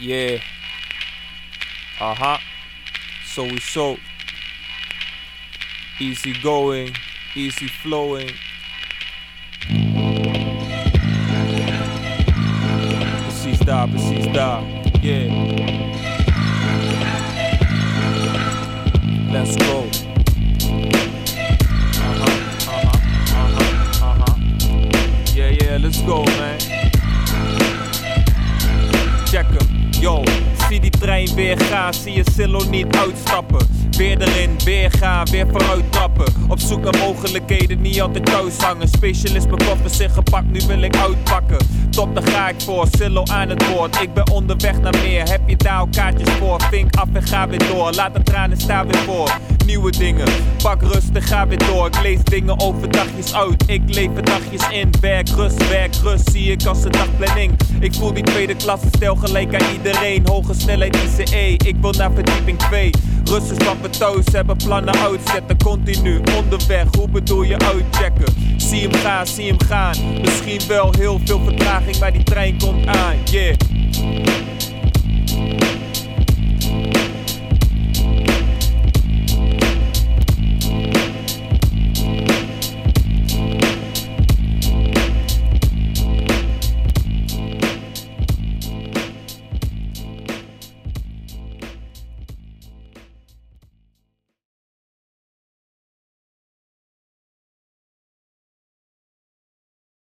Yeah. Aha. Sowieso. Easy going, easy flowing. Precies daar, precies daar. Yeah. Let's go. Uh-huh, uh-huh, uh-huh, uh-huh. Yeah, yeah, let's go, Zie die trein weer gaan, zie je Silo niet uitstappen. Weer erin, weer gaan, weer vooruit trappen. Op zoek naar mogelijkheden, niet altijd thuis hangen. Specialist koffers zich gepakt, nu wil ik uitpakken. Top, daar ga ik voor, Silo aan het woord. Ik ben onderweg naar meer, heb je daar al kaartjes voor? Vink af en ga weer door, laat de tranen staan weer voor. Nieuwe dingen, pak rust ga weer door. Ik lees dingen over dagjes uit, ik leef er dagjes in. Werk, rust, werk, rust, zie ik als een dagplanning. Ik voel die tweede klasse stel gelijk aan iedereen. Hoge snelheid ICE, ik wil naar verdieping 2. Rust is wat we thuis hebben, plannen uitzetten. Continu onderweg, hoe bedoel je uitchecken? Zie hem gaan, zie hem gaan. Misschien wel heel veel vertraging, maar die trein komt aan, yeah.